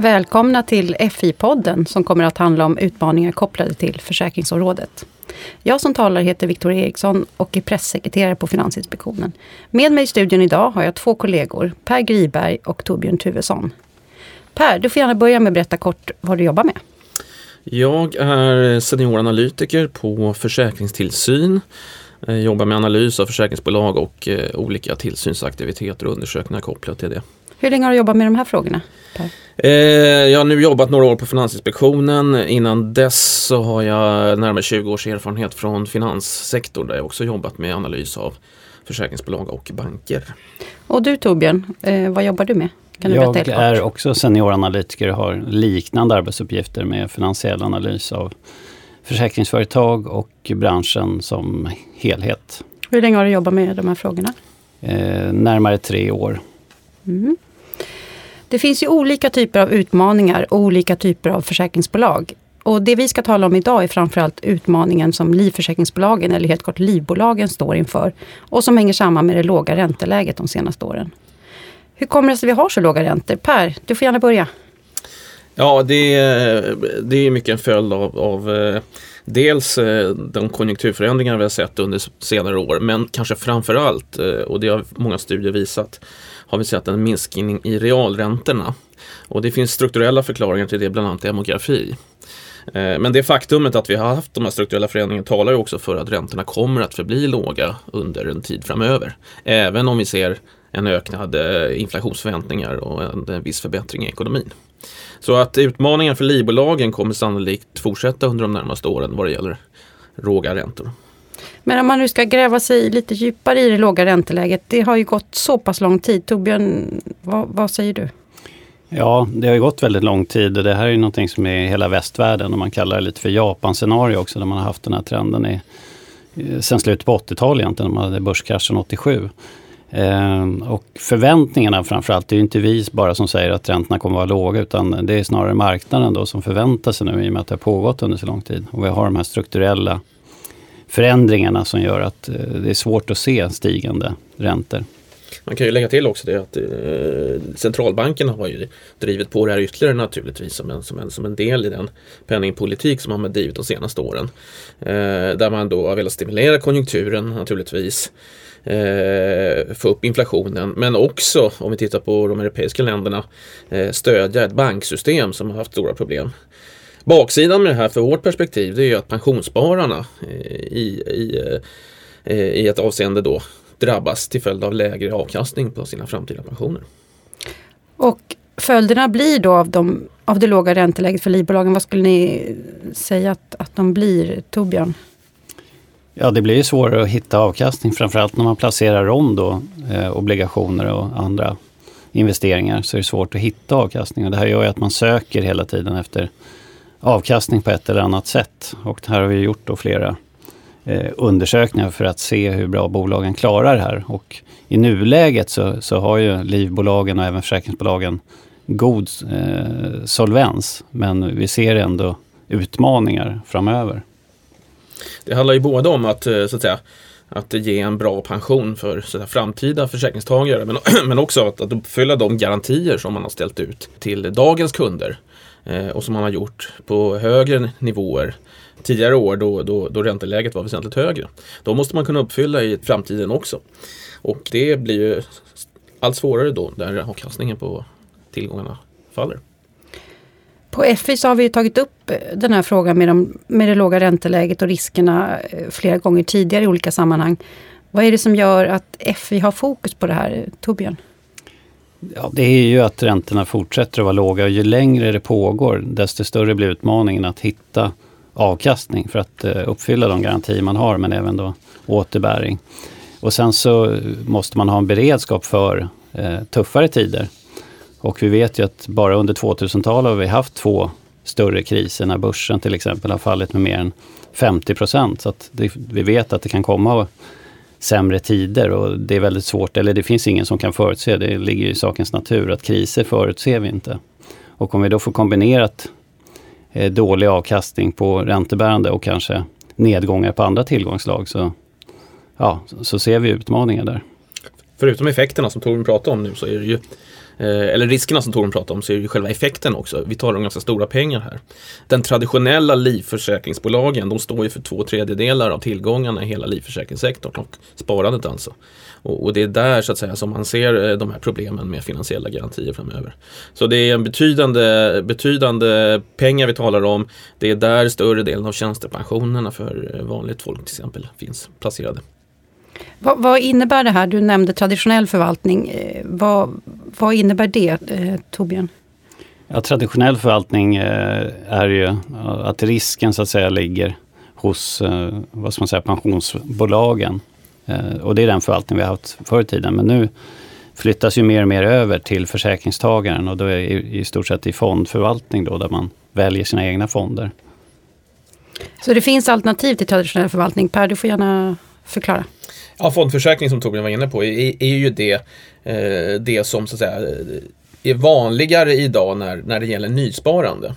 Välkomna till FI-podden som kommer att handla om utmaningar kopplade till försäkringsområdet. Jag som talar heter Victoria Eriksson och är pressekreterare på Finansinspektionen. Med mig i studion idag har jag två kollegor, Per Griberg och Torbjörn Tuvesson. Per, du får gärna börja med att berätta kort vad du jobbar med. Jag är senioranalytiker på försäkringstillsyn. Jag jobbar med analys av försäkringsbolag och eh, olika tillsynsaktiviteter och undersökningar kopplat till det. Hur länge har du jobbat med de här frågorna? Per? Eh, jag har nu jobbat några år på Finansinspektionen. Innan dess så har jag närmare 20 års erfarenhet från finanssektorn där jag också jobbat med analys av försäkringsbolag och banker. Och du Torbjörn, eh, vad jobbar du med? Kan du jag är också senioranalytiker och har liknande arbetsuppgifter med finansiell analys av försäkringsföretag och branschen som helhet. Hur länge har du jobbat med de här frågorna? Eh, närmare tre år. Mm. Det finns ju olika typer av utmaningar och olika typer av försäkringsbolag. Och det vi ska tala om idag är framförallt utmaningen som livförsäkringsbolagen, eller helt kort livbolagen, står inför. Och som hänger samman med det låga ränteläget de senaste åren. Hur kommer det sig att vi har så låga räntor? Per, du får gärna börja. Ja, det är, det är mycket en följd av, av eh, dels eh, de konjunkturförändringar vi har sett under senare år, men kanske framförallt, eh, och det har många studier visat, har vi sett en minskning i realräntorna. Och det finns strukturella förklaringar till det, bland annat demografi. Eh, men det faktumet att vi har haft de här strukturella förändringarna talar ju också för att räntorna kommer att förbli låga under en tid framöver. Även om vi ser en ökad eh, inflationsförväntningar och en viss förbättring i ekonomin. Så att utmaningen för livbolagen kommer sannolikt fortsätta under de närmaste åren vad det gäller låga räntor. Men om man nu ska gräva sig lite djupare i det låga ränteläget. Det har ju gått så pass lång tid. Torbjörn, vad, vad säger du? Ja, det har ju gått väldigt lång tid och det här är ju någonting som är i hela västvärlden och man kallar det lite för Japan-scenario också där man har haft den här trenden i, sen slutet på 80-talet egentligen, när man hade börskraschen 87. Eh, och förväntningarna framförallt, det är ju inte vi bara som säger att räntorna kommer att vara låga utan det är snarare marknaden då som förväntar sig nu i och med att det har pågått under så lång tid. Och vi har de här strukturella förändringarna som gör att eh, det är svårt att se stigande räntor. Man kan ju lägga till också det att eh, centralbankerna har ju drivit på det här ytterligare naturligtvis som en, som en, som en del i den penningpolitik som man har drivit de senaste åren. Eh, där man då har velat stimulera konjunkturen naturligtvis eh, få upp inflationen men också om vi tittar på de europeiska länderna eh, stödja ett banksystem som har haft stora problem. Baksidan med det här för vårt perspektiv det är ju att pensionsspararna eh, i, i, eh, i ett avseende då drabbas till följd av lägre avkastning på sina framtida pensioner. Och följderna blir då av, de, av det låga ränteläget för livbolagen, vad skulle ni säga att, att de blir, Torbjörn? Ja, det blir ju svårare att hitta avkastning, framförallt när man placerar om då, eh, obligationer och andra investeringar så är det svårt att hitta avkastning. Och det här gör ju att man söker hela tiden efter avkastning på ett eller annat sätt. Och här har vi gjort då flera eh, undersökningar för att se hur bra bolagen klarar det här. Och i nuläget så, så har ju livbolagen och även försäkringsbolagen god eh, solvens. Men vi ser ändå utmaningar framöver. Det handlar ju både om att, eh, så att säga, att ge en bra pension för så framtida försäkringstagare men, men också att, att uppfylla de garantier som man har ställt ut till dagens kunder Eh, och som man har gjort på högre nivåer tidigare år då, då, då ränteläget var väsentligt högre. Då måste man kunna uppfylla i framtiden också. Och det blir ju allt svårare då när avkastningen på tillgångarna faller. På FI så har vi tagit upp eh, den här frågan med, de, med det låga ränteläget och riskerna eh, flera gånger tidigare i olika sammanhang. Vad är det som gör att FI har fokus på det här, Torbjörn? Ja, det är ju att räntorna fortsätter att vara låga och ju längre det pågår desto större blir utmaningen att hitta avkastning för att eh, uppfylla de garantier man har men även då återbäring. Och sen så måste man ha en beredskap för eh, tuffare tider. Och vi vet ju att bara under 2000-talet har vi haft två större kriser när börsen till exempel har fallit med mer än 50 procent. Så att det, vi vet att det kan komma sämre tider och det är väldigt svårt, eller det finns ingen som kan förutse, det ligger i sakens natur att kriser förutser vi inte. Och om vi då får kombinerat eh, dålig avkastning på räntebärande och kanske nedgångar på andra tillgångslag så, ja, så ser vi utmaningar där. Förutom effekterna som Torbjörn pratade om nu så är det ju eh, eller riskerna som Torbjörn pratade om, så är det ju själva effekten också. Vi talar om ganska stora pengar här. Den traditionella livförsäkringsbolagen, de står ju för två tredjedelar av tillgångarna i hela livförsäkringssektorn och sparandet alltså. Och, och, det är där så att säga som man ser eh, de här problemen med finansiella garantier framöver. Så det är en betydande, betydande pengar vi talar om. Det är där större delen av tjänstepensionerna för eh, vanligt folk till exempel finns placerade. Vad, vad, innebär det här? Du nämnde traditionell förvaltning. Eh, vad, vad innebär det, eh, Torbjörn? Ja, traditionell förvaltning eh, är ju att risken så att säga ligger hos vad ska man säga, pensionsbolagen. Och det är den förvaltning vi har haft förr i tiden. Men nu flyttas ju mer och mer över till försäkringstagaren och då är i stort sett i fondförvaltning då där man väljer sina egna fonder. Så det finns alternativ till traditionell förvaltning. Per, du får gärna förklara. Ja, fondförsäkring som Torbjörn var inne på är, är ju det, eh, det som så att säga, är vanligare idag när, när det gäller nysparande.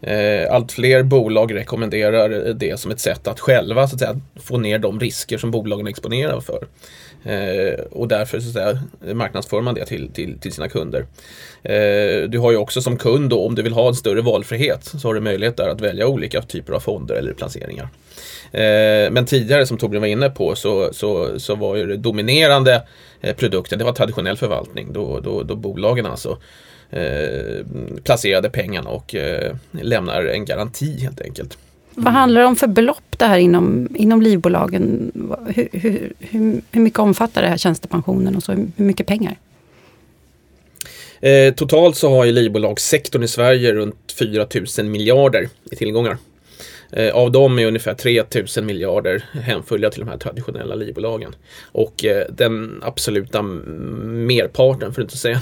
Eh, allt fler bolag rekommenderar det som ett sätt att själva så att säga, få ner de risker som bolagen exponerar för. Eh, och därför så att säga, marknadsför man det till, till, till sina kunder. Eh, du har ju också som kund då, om du vill ha en större valfrihet så har du möjlighet där att välja olika typer av fonder eller placeringar. Eh, men tidigare som Torbjörn var inne på så, så, så var ju det dominerande eh, produkten, det var traditionell förvaltning då, då, då bolagen alltså eh, placerade pengarna och eh, lämnar en garanti helt enkelt. Vad handlar det om för belopp det här inom, inom livbolagen? Hur, hur, hur, hur mycket omfattar det här tjänstepensionen och så? Hur mycket pengar? Eh, totalt så har ju livbolagssektorn i Sverige runt 4 000 miljarder i tillgångar. Eh, av dem är ungefär 3000 miljarder hänförliga till de här traditionella livbolagen. Och eh, den absoluta merparten, för att inte säga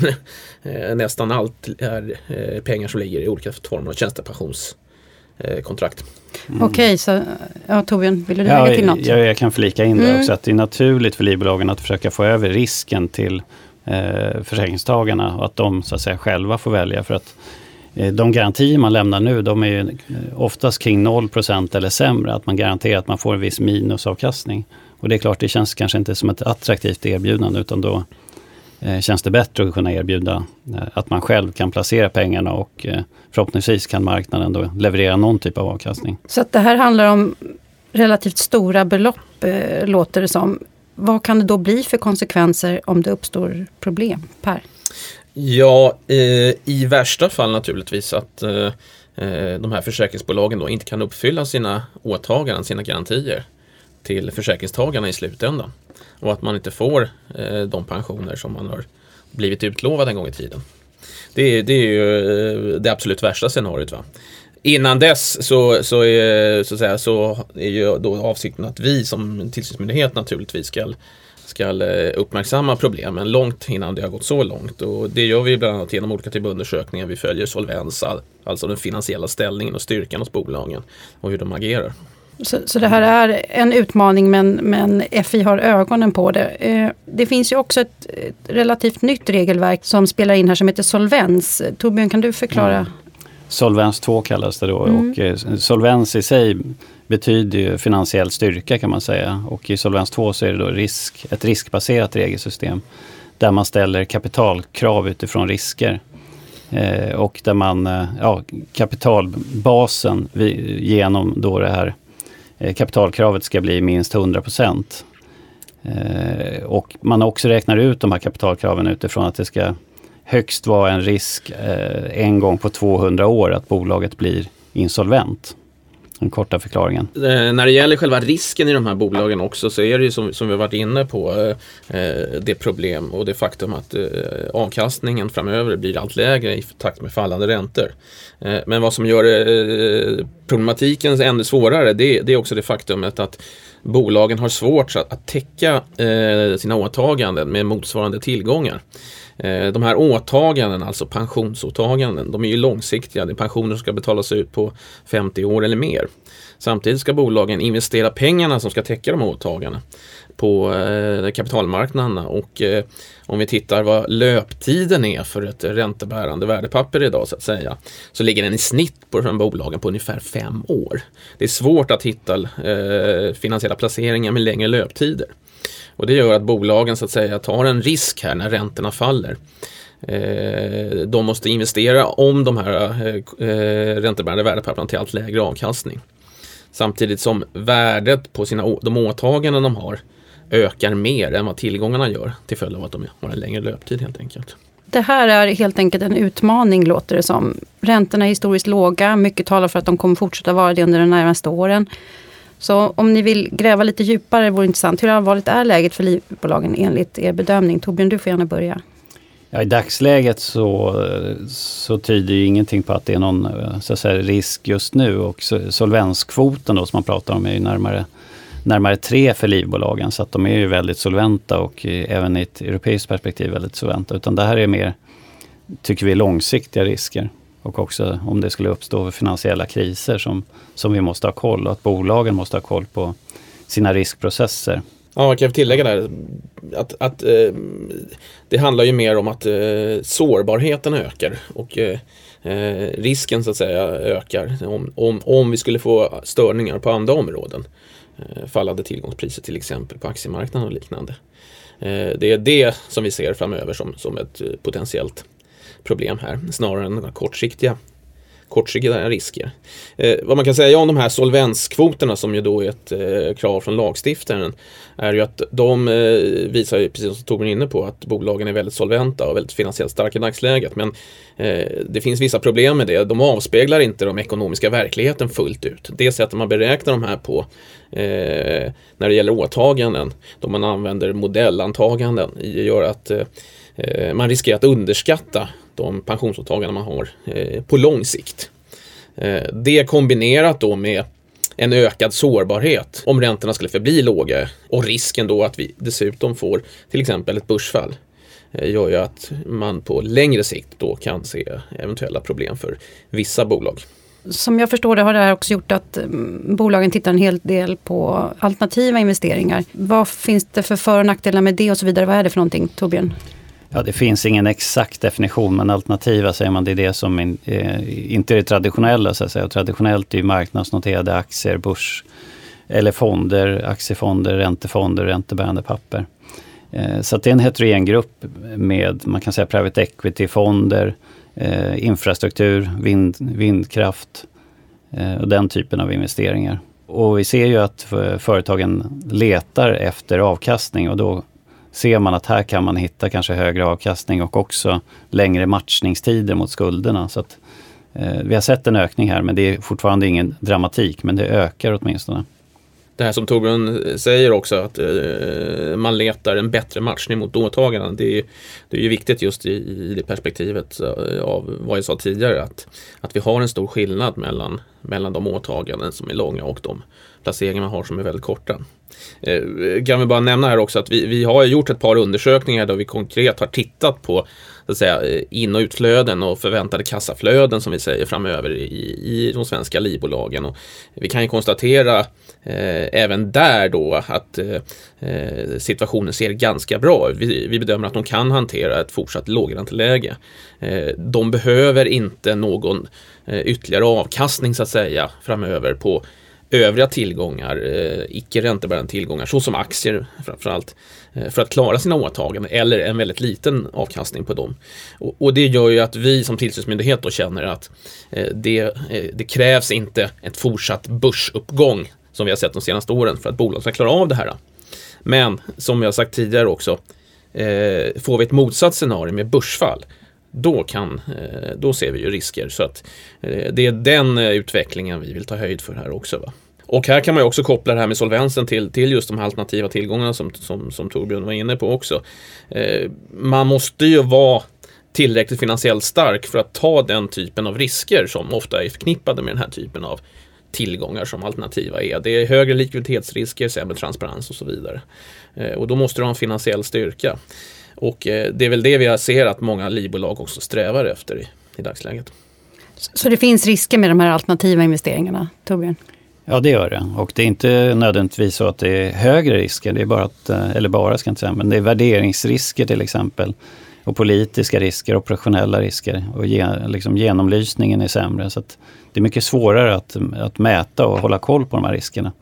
eh, nästan allt, är pengar som ligger i olika former av tjänstepensionskontrakt. Mm. Okej, okay, så ja, Torbjörn, vill du lägga ja, till något? Jag, jag kan flika in mm. det också, att det är naturligt för livbolagen att försöka få över risken till eh, försäkringstagarna och att de så att säga själva får välja. För att Eh, Eh, de garantier man lämnar nu, de är ju eh, oftast kring 0% eller sämre. Att man garanterar att man får en viss minusavkastning. Och det är klart, det känns kanske inte som ett attraktivt erbjudande utan då eh, känns det bättre att kunna erbjuda att man själv kan placera pengarna och förhoppningsvis kan marknaden då leverera någon typ av avkastning. Så att det här handlar om relativt stora belopp, låter det som. Vad kan det då bli för konsekvenser om det uppstår problem? Per? Ja, eh, i värsta fall naturligtvis att eh, eh, de här försäkringsbolagen då inte kan uppfylla sina åtaganden, sina garantier till försäkringstagarna i slutändan. Och att man inte får eh, de pensioner som man har blivit utlovad en gång i tiden. Det, det är ju eh, det absolut värsta scenariot. Va? Innan dess så, så, är, så, säga, så är ju då avsikten att vi som tillsynsmyndighet naturligtvis ska ska eh, uppmärksamma problemen långt innan det har gått så långt. Och det gör vi bland annat genom olika typer av undersökningar. Vi följer solvens, alltså den finansiella ställningen och styrkan hos bolagen och hur de agerar. Så, så det här är en utmaning men, men FI har ögonen på det. Eh, det finns ju också ett, ett, relativt nytt regelverk som spelar in här som heter Solvens. Torbjörn kan du förklara? Mm. Solvens 2 kallas det då mm. och eh, solvens i sig betyder ju finansiell styrka kan man säga. Och i Solvens 2 så är det då risk, ett riskbaserat regelsystem där man ställer kapitalkrav utifrån risker. Eh, och där man, eh, ja, kapitalbasen vi, genom då det här eh, kapitalkravet ska bli minst 100 procent. Eh, och man också räknar ut de här kapitalkraven utifrån att det ska högst vara en risk eh, en gång på 200 år att bolaget blir insolvent den korta förklaringen. Eh, när det gäller själva risken i de här bolagen också så är det ju som, som vi varit inne på eh, eh, det problem och det faktum att eh, avkastningen framöver blir allt lägre i takt med fallande räntor. Eh, men vad som gör eh, problematiken ännu svårare det, det, är också det faktumet att bolagen har svårt att, att täcka eh, sina åtaganden med motsvarande tillgångar. Eh, de här åtaganden, alltså pensionsåtaganden, de är ju långsiktiga. Det är pensioner som ska betalas ut på 50 år eller mer. Samtidigt ska bolagen investera pengarna som ska täcka de åtagandena på eh, kapitalmarknaderna och eh, om vi tittar vad löptiden är för ett räntebärande värdepapper idag så att säga så ligger den i snitt på de bolagen på ungefär fem år. Det är svårt att hitta eh, finansiella placeringar med längre löptider. Och det gör att bolagen så att säga tar en risk här när räntorna faller. De måste investera om de här räntebärande värdepapperna till allt lägre avkastning. Samtidigt som värdet på sina, de åtaganden de har ökar mer än vad tillgångarna gör till följd av att de har en längre löptid helt enkelt. Det här är helt enkelt en utmaning låter det som. Räntorna är historiskt låga, mycket talar för att de kommer fortsätta vara det under de närmaste åren. Så om ni vill gräva lite djupare vore det intressant. Hur allvarligt är läget för livbolagen enligt er bedömning? Torbjörn, du får gärna börja. Ja, I dagsläget så, så tyder ju ingenting på att det är någon så att säga, risk just nu och solvenskvoten då som man pratar om är ju närmare, närmare tre för livbolagen så att de är ju väldigt solventa och även i ett europeiskt perspektiv väldigt solventa. Utan det här är mer, tycker vi, långsiktiga risker. Och också om det skulle uppstå finansiella kriser som, som vi måste ha koll och att bolagen måste ha koll på sina riskprocesser. Ja, jag kan tillägga där att, att eh, det handlar ju mer om att eh, sårbarheten ökar och eh, eh risken så att säga ökar om, om, om vi skulle få störningar på andra områden. Eh, fallande tillgångspriser till exempel på aktiemarknaden och liknande. Eh, det är det som vi ser framöver som, som ett eh, potentiellt problem här snarare än kortsiktiga kortsiktiga risker. Eh, vad man kan säga om de här solvenskvoterna som ju då är ett eh, krav från lagstiftaren är ju att de eh, visar, ju, precis som Torbjörn inne på, att bolagen är väldigt solventa och väldigt finansiellt starka i dagsläget. Men eh, det finns vissa problem med det. De avspeglar inte de ekonomiska verkligheten fullt ut. Det sättet man beräknar de här på eh, när det gäller åtaganden, då man använder modellantaganden, gör att eh, eh man riskerar att underskatta de pensionsåtaganden man har eh, på lång sikt. Eh, det kombinerat då med en ökad sårbarhet om räntorna skulle förbli låga och risken då att vi dessutom får till exempel ett börsfall eh, gör ju att man på längre sikt då kan se eventuella problem för vissa bolag. Som jag förstår det har det här också gjort att bolagen tittar en hel del på alternativa investeringar. Vad finns det för för och nackdelar med det och så vidare? Vad är det för någonting, Torbjörn? Ja, det finns ingen exakt definition men alternativa säger man det är det som in, eh, inte är det traditionella. Så att säga. traditionellt är ju marknadsnoterade aktier, börs eller fonder, aktiefonder, räntefonder, räntebärande papper. Eh, så det är en heterogen grupp med man kan säga private equity-fonder, eh, infrastruktur, vind, vindkraft eh, och den typen av investeringar. Och vi ser ju att företagen letar efter avkastning och då ser man att här kan man hitta kanske högre avkastning och också längre matchningstider mot skulderna. Så att, eh, vi har sett en ökning här men det är fortfarande ingen dramatik men det ökar åtminstone. Det här som Torbjörn säger också att eh, man letar en bättre matchning mot åtaganden. Det är, det är ju viktigt just i, i det perspektivet eh, av vad jag sa tidigare att, att vi har en stor skillnad mellan, mellan de åtaganden som är långa och de placeringar man har som är väldigt korta. Eh, kan vi bara nämna här också att vi, vi har gjort ett par undersökningar där vi konkret har tittat på så att säga, eh, in och utflöden och förväntade kassaflöden som vi säger framöver i, i de svenska livbolagen. Och vi kan ju konstatera Eh, även där då att eh, eh situationen ser ganska bra vi, vi bedömer att de kan hantera ett fortsatt lågränteläge. Eh, de behöver inte någon eh, ytterligare avkastning så att säga framöver på övriga tillgångar, eh, icke räntebärande tillgångar, såsom aktier framförallt, eh, för att klara sina åtaganden eller en väldigt liten avkastning på dem. Och, och det gör ju att vi som tillsynsmyndighet då känner att eh, det, eh, det krävs inte ett fortsatt börsuppgång som vi har sett de senaste åren för att bolaget ska klara av det här. Men som jag sagt tidigare också, eh, får vi ett motsatt scenario med börsfall, då, kan, eh, då ser vi ju risker. Så att eh, det är den eh, utvecklingen vi vill ta höjd för här också. Va? Och här kan man ju också koppla det här med solvensen till, till just de alternativa tillgångarna som, som, som Torbjörn var inne på också. Eh, man måste ju vara tillräckligt finansiellt stark för att ta den typen av risker som ofta är förknippade med den här typen av tillgångar som alternativa är. Det är högre likviditetsrisker, sämre transparens och så vidare. och då måste du ha en finansiell styrka. Och eh, det är väl det vi ser att många livbolag också strävar efter i, i dagsläget. Så det finns risker med de här alternativa investeringarna, Torbjörn? Ja, det gör det. Och det är inte nödvändigtvis så att det är högre risker, det är bara att, eh, eller bara ska jag inte säga, men det är värderingsrisker till exempel. Och politiska risker, operationella risker och gen, liksom genomlysningen är sämre. Så det är mycket svårare att, att mäta och hålla koll på de här riskerna.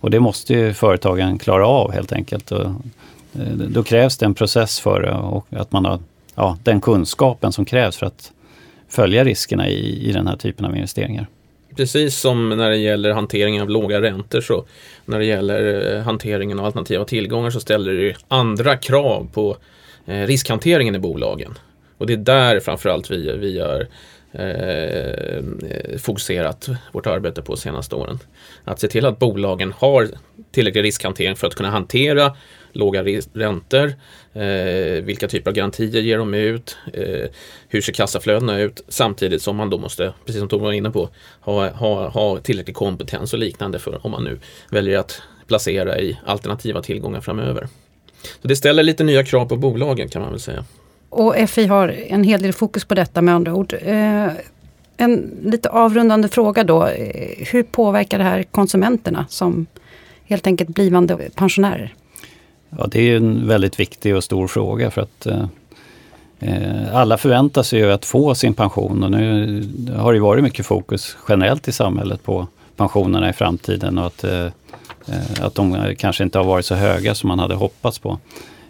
Och det måste ju företagen klara av helt enkelt. Och eh, då krävs det en process för det och att man har ja, den kunskapen som krävs för att följa riskerna i, i den här typen av investeringar. Precis som när det gäller hanteringen av låga räntor så när det gäller eh, hanteringen av alternativa tillgångar så ställer det andra krav på Eh, riskhanteringen i bolagen. Och det är där framförallt vi, vi har eh, eh, fokuserat vårt arbete på de senaste åren. Att se till att bolagen har tillräcklig riskhantering för att kunna hantera låga räntor, eh, vilka typer av garantier ger de ut, eh, hur ser kassaflödena ut samtidigt som man då måste, precis som Tom var inne på, ha, ha, ha tillräcklig kompetens och liknande för om man nu väljer att placera i alternativa tillgångar framöver. Så det ställer lite nya krav på bolagen kan man väl säga. Och FI har en hel del fokus på detta med andra ord. Eh, en lite avrundande fråga då. Eh, hur påverkar det här konsumenterna som helt enkelt blivande pensionärer? Ja, det är en väldigt viktig och stor fråga för att eh, eh, alla förväntar sig ju att få sin pension och nu har det varit mycket fokus generellt i samhället på pensionerna i framtiden och att, eh, eh, Eh, att de eh, kanske inte har varit så höga som man hade hoppats på.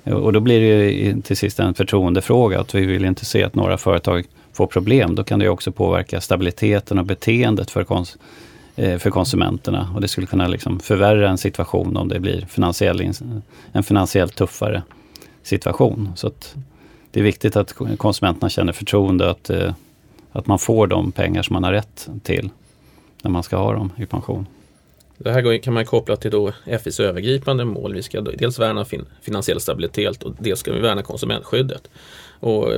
Eh, och då blir det ju till sist en förtroendefråga att vi vill inte se att några företag får problem. Då kan det också påverka stabiliteten och beteendet för kons för konsumenterna. Och det skulle kunna liksom förvärra en situation om det blir finansiell, en finansiellt tuffare situation. Så det är viktigt att konsumenterna känner förtroende att, att man får de pengar som man har rätt till när man ska ha dem i pension. Det här kan man koppla till då FIs övergripande mål. Vi ska dels värna fin finansiell stabilitet och dels ska vi värna konsumentskyddet. Och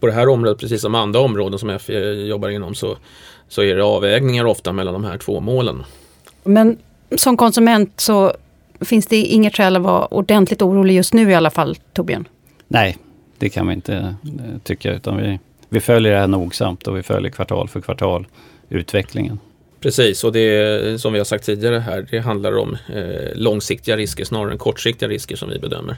på det här området, precis som andra områden som FI jobbar inom, så så är det avvägningar ofta mellan de här två målen. Men som konsument så finns det inget skäl att vara ordentligt orolig just nu i alla fall, Torbjörn? Nej, det kan vi inte eh, tycka. Utan vi, vi följer det här nogsamt och vi följer kvartal för kvartal utvecklingen. Precis, och det som vi har sagt tidigare här, det handlar om eh, långsiktiga risker snarare än kortsiktiga risker som vi bedömer.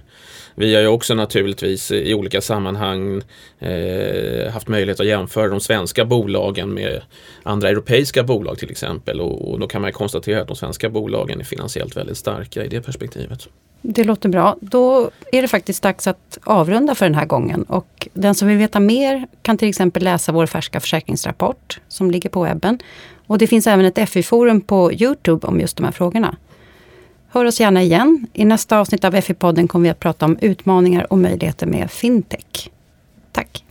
Vi har ju också naturligtvis i olika sammanhang eh, haft möjlighet att jämföra de svenska bolagen med andra europeiska bolag till exempel och, och då kan man konstatera att de svenska bolagen är finansiellt väldigt starka i det perspektivet. Det låter bra. Då är det faktiskt dags att avrunda för den här gången. Och den som vill veta mer kan till exempel läsa vår färska försäkringsrapport som ligger på webben. Och det finns även ett FI-forum på Youtube om just de här frågorna. Hör oss gärna igen. I nästa avsnitt av FI-podden kommer vi att prata om utmaningar och möjligheter med fintech. Tack!